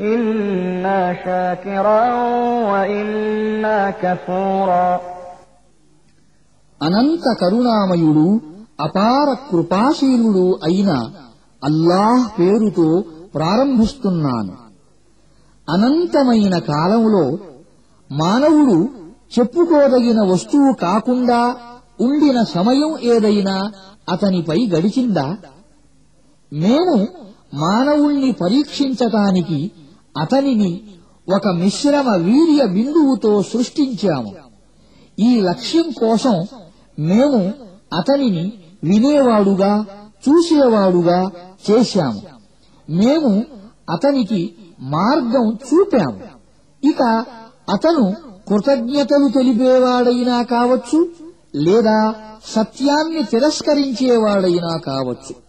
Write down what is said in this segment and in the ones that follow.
إما شاكرا وإما كفورا అనంత కరుణామయుడు అపార కృపాశీలుడు అయిన అల్లాహ్ పేరుతో ప్రారంభిస్తున్నాను అనంతమైన కాలంలో మానవుడు చెప్పుకోదగిన వస్తువు కాకుండా ఉండిన సమయం ఏదైనా అతనిపై గడిచిందా మేము మానవుణ్ణి పరీక్షించటానికి అతనిని ఒక మిశ్రమ వీర్య బిందువుతో సృష్టించాము. ఈ లక్ష్యం కోసం మేము అతనిని వినేవాడుగా చూసేవాడుగా చేశాము. మేము అతనికి మార్గం చూపాము. ఇక అతను కృతజ్ఞతలు తెలిపేవాడైనా కావచ్చు లేదా సత్యాన్ని తిరస్కరించేవాడైనా కావచ్చు.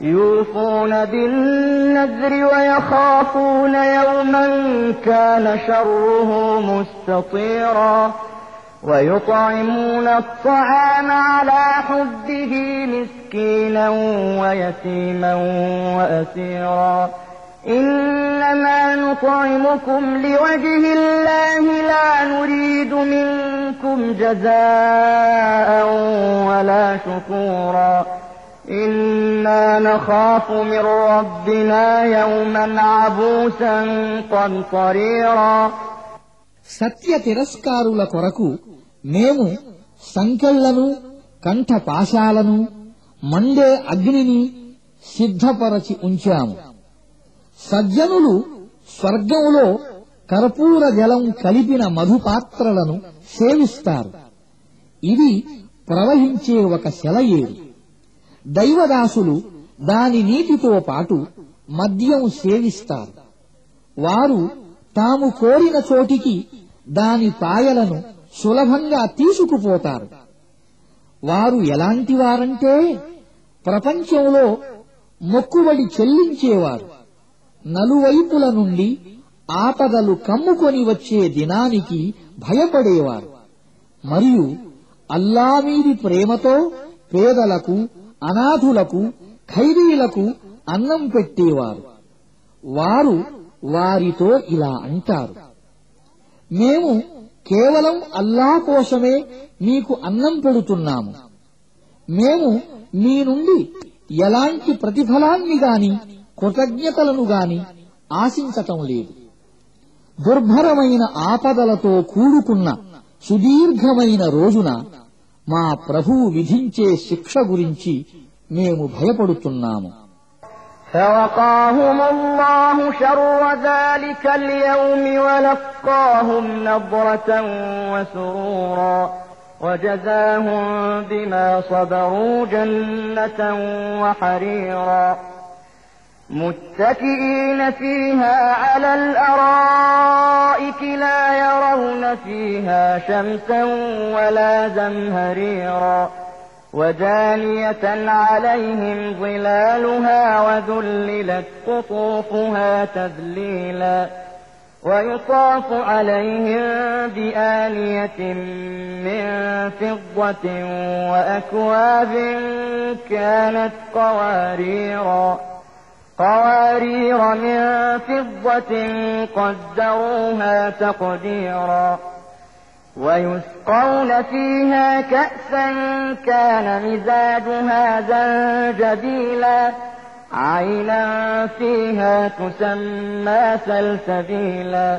يوفون بالنذر ويخافون يوما كان شره مستطيرا ويطعمون الطعام على حبه مسكينا ويتيما وأسيرا إنما نطعمكم لوجه الله لا نريد منكم جزاء ولا شكورا إنا نخاف من ربنا يوما عبوسا قمطريرا సత్య తిరస్కారుల కొరకు మేము సంకెళ్లను కంఠపాశాలను మండే అగ్నిని సిద్ధపరచి ఉంచాము సజ్జనులు స్వర్గంలో కర్పూర జలం కలిపిన మధుపాత్రలను సేవిస్తారు ఇది ప్రవహించే ఒక సెలయేరు దైవదాసులు దాని నీటితో పాటు మద్యం సేవిస్తారు. వారు తాము కోరిన చోటికి దాని పాయలను సులభంగా తీసుకుపోతారు. వారు ఎలాంటి వారంటే ప్రపంచంలో మొక్కుబడి చెల్లించేవారు. నలువైపుల నుండి ఆపదలు కమ్ముకొని వచ్చే దినానికి భయపడేవారు. మరియు అల్లామీది ప్రేమతో పేదలకు అనాథులకు ఖైదీలకు అన్నం పెట్టేవారు. వారు వారితో ఇలా అంటారు. మేము కేవలం అల్లా కోసమే మీకు అన్నం పెడుతున్నాము. మేము మీ నుండి ఎలాంటి ప్రతిఫలాన్ని గాని కృతజ్ఞతలను గాని ఆశించటం లేదు. దుర్భరమైన ఆపదలతో కూడుకున్న సుదీర్ఘమైన రోజున మా ప్రభువు విధించే శిక్ష గురించి మేము భయపడుతున్నాము فوقاهم الله شر ذلك اليوم ولقاهم نضرة وسرورا وجزاهم بما صبروا جنة وحريرا متكئين فيها على الأرائك لا يرون فيها شمسا ولا زمهريرا ودانية عليهم ظلالها وذللت قطوفها تذليلا ويطاف عليهم بآنية من فضة وأكواب كانت قواريرا قوارير من فضة قدروها تقديرا ويسقون فيها كأسا كان مزاجها زنجبيلا عينا فيها تسمى سلسبيلا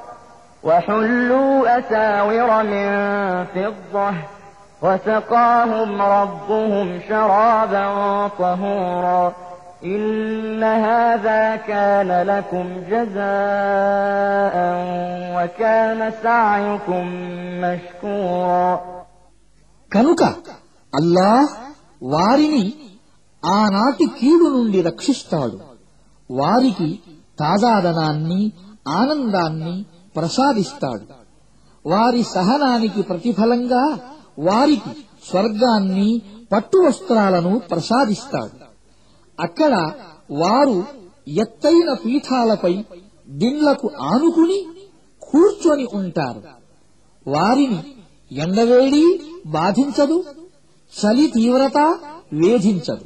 وحلوا أساور من فضة وسقاهم ربهم شرابا طهورا إن هذا كان لكم جزاء وكان سعيكم مشكورا కనుక అల్లాహ్ వారిని ఆనాటి కీడు నుండి రక్షిస్తాడు వారికి తాజాదనాన్ని ఆనందాన్ని ప్రసాదిస్తాడు. వారి సహనానికి ప్రతిఫలంగా వారికి స్వర్గాన్ని పట్టు వస్త్రాలను ప్రసాదిస్తాడు. అక్కడ వారు ఎత్తైన పీఠాలపై దిండ్లకు ఆనుకుని కూర్చొని ఉంటారు. వారిని ఎండవేడి బాధించదు చలి తీవ్రత వేధించదు.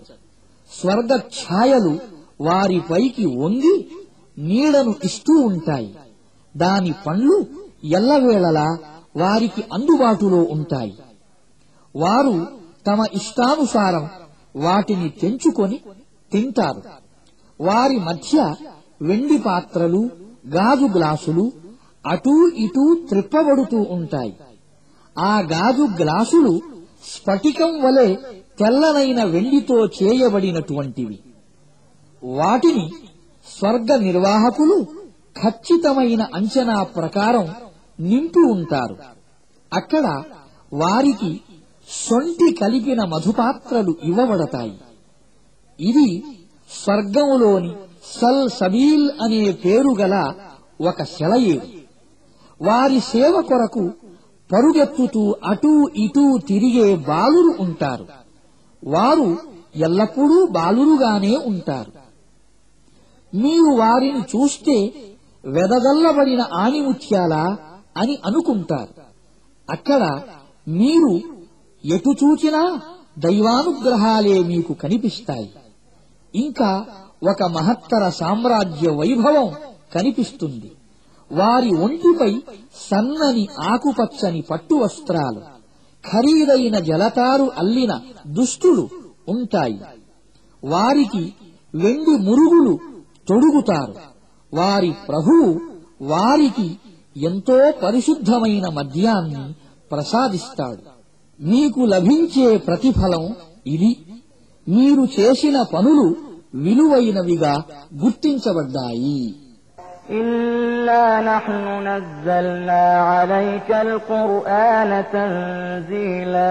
స్వర్గ ఛాయలు వారిపైకి వంగి నీడను ఇస్తూ ఉంటాయి. దాని పండ్లు ఎల్లవేళలా వారికి అందుబాటులో ఉంటాయి. వారు తమ ఇష్టానుసారం వాటిని తెంచుకొని తింటారు. వారి మధ్య వెండి పాత్రలు గాజు గ్లాసులు అటూ ఇటూ త్రిప్పబడుతూ ఉంటాయి. ఆ గాజు గ్లాసులు స్ఫటికం వలె తెల్లనైన వెండితో చేయబడినటువంటివి. వాటిని స్వర్గ నిర్వాహకులు ఖచ్చితమైన అంచనా ప్రకారం నింపి ఉంటారు. అక్కడ వారికి సొంటి కలిపిన మధుపాత్రలు ఇవ్వబడతాయి. ఇది స్వర్గంలోని సల్ సబీల్ అనే పేరు గల ఒక సెలయేరు వారి సేవ కొరకు పరుగెత్తుతూ అటూ ఇటూ తిరిగే బాలురు ఉంటారు. వారు ఎల్లప్పుడూ బాలురుగానే ఉంటారు. మీరు వారిని చూస్తే వెదజల్లబడిన ఆణిముత్యాలా అని అనుకుంటారు. అక్కడ మీరు ఎటు చూచినా దైవానుగ్రహాలే మీకు కనిపిస్తాయి. ఇంకా ఒక మహత్తర సామ్రాజ్య వైభవం కనిపిస్తుంది. వారి ఒంటిపై సన్నని ఆకుపచ్చని పట్టు వస్త్రాలు ఖరీదైన జలతారు అల్లిన దుస్తులు ఉంటాయి. వారికి వెండి మురుగులు తొడుగుతారు. వారి ప్రభువు వారికి ఎంతో పరిశుద్ధమైన మద్యాన్ని ప్రసాదిస్తాడు మీకు లభించే ప్రతిఫలం ఇది మీరు చేసిన పనులు విలువైనవిగా గుర్తించబడ్డాయి إنا نحن نزلنا عليك القرآن تنزيلا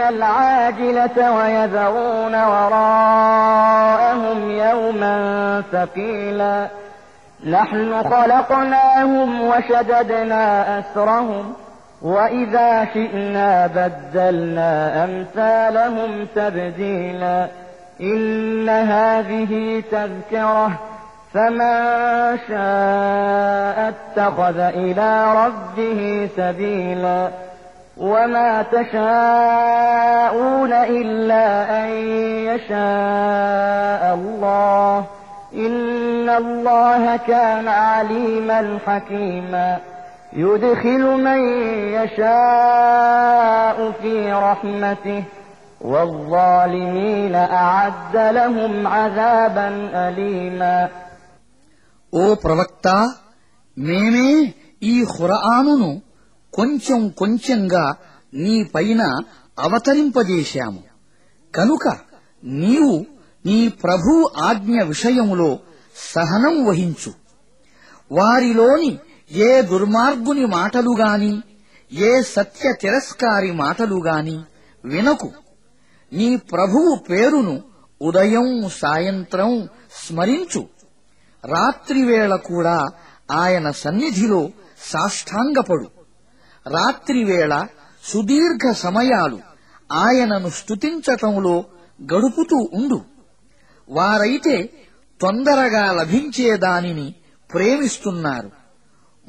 العاجلة ويذرون وراءهم يوما ثقيلا. نحن خلقناهم وشددنا أسرهم وإذا شئنا بدلنا أمثالهم تبديلا. إن هذه تذكرة فمن شاء اتخذ إلى ربه سبيلا. وما تشاءون إلا أن يشاء الله إن الله كان عليما حكيما يدخل من يشاء في رحمته والظالمين أعد لهم عذابا أليما ఓ ప్రవక్త మేమే ఈ ఖురానును కొంచెం కొంచెంగా నీ పైన అవతరింపజేశాము. కనుక నీవు నీ ప్రభు ఆజ్ఞ విషయములో సహనం వహించు. వారిలోని ఏ దుర్మార్గుని మాటలుగాని ఏ సత్య తిరస్కారి మాటలుగాని వినకు. నీ ప్రభువు పేరును ఉదయం సాయంత్రం స్మరించు. రాత్రివేళ కూడా ఆయన సన్నిధిలో సాష్టాంగపడు. రాత్రివేళ సుదీర్ఘ సమయాలు ఆయనను స్తుతించటంలో గడుపుతూ ఉండు. వారైతే తొందరగా లభించే దానిని ప్రేమిస్తున్నారు.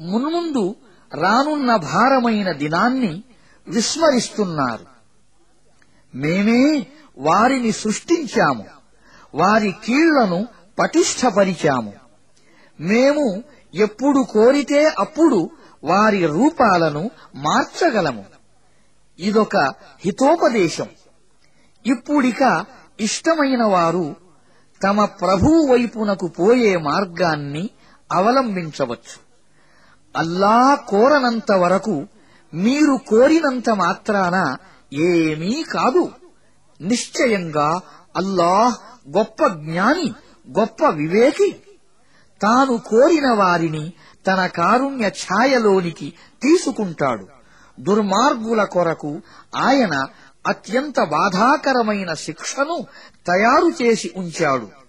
మున్ముందు రానున్న భారమైన దినాన్ని విస్మరిస్తున్నారు. మేమే వారిని సృష్టించాము. వారి కీళ్ళను పటిష్టపరిచాము. మేము ఎప్పుడు కోరితే అప్పుడు వారి రూపాలను మార్చగలము. ఇదొక హితోపదేశం. ఇప్పుడిక ఇష్టమైన వారు తమ ప్రభువు వైపునకు పోయే మార్గాన్ని అవలంబించవచ్చు. అల్లా కోరనంత వరకు మీరు కోరినంత మాత్రాన ఏమీ కాదు. నిశ్చయంగా అల్లాహ్ గొప్ప జ్ఞాని గొప్ప వివేకి. తాను కోరిన వారిని తన కారుణ్య ఛాయలోనికి తీసుకుంటాడు. దుర్మార్గుల కొరకు ఆయన అత్యంత బాధాకరమైన శిక్షను తయారు చేసి ఉంచాడు.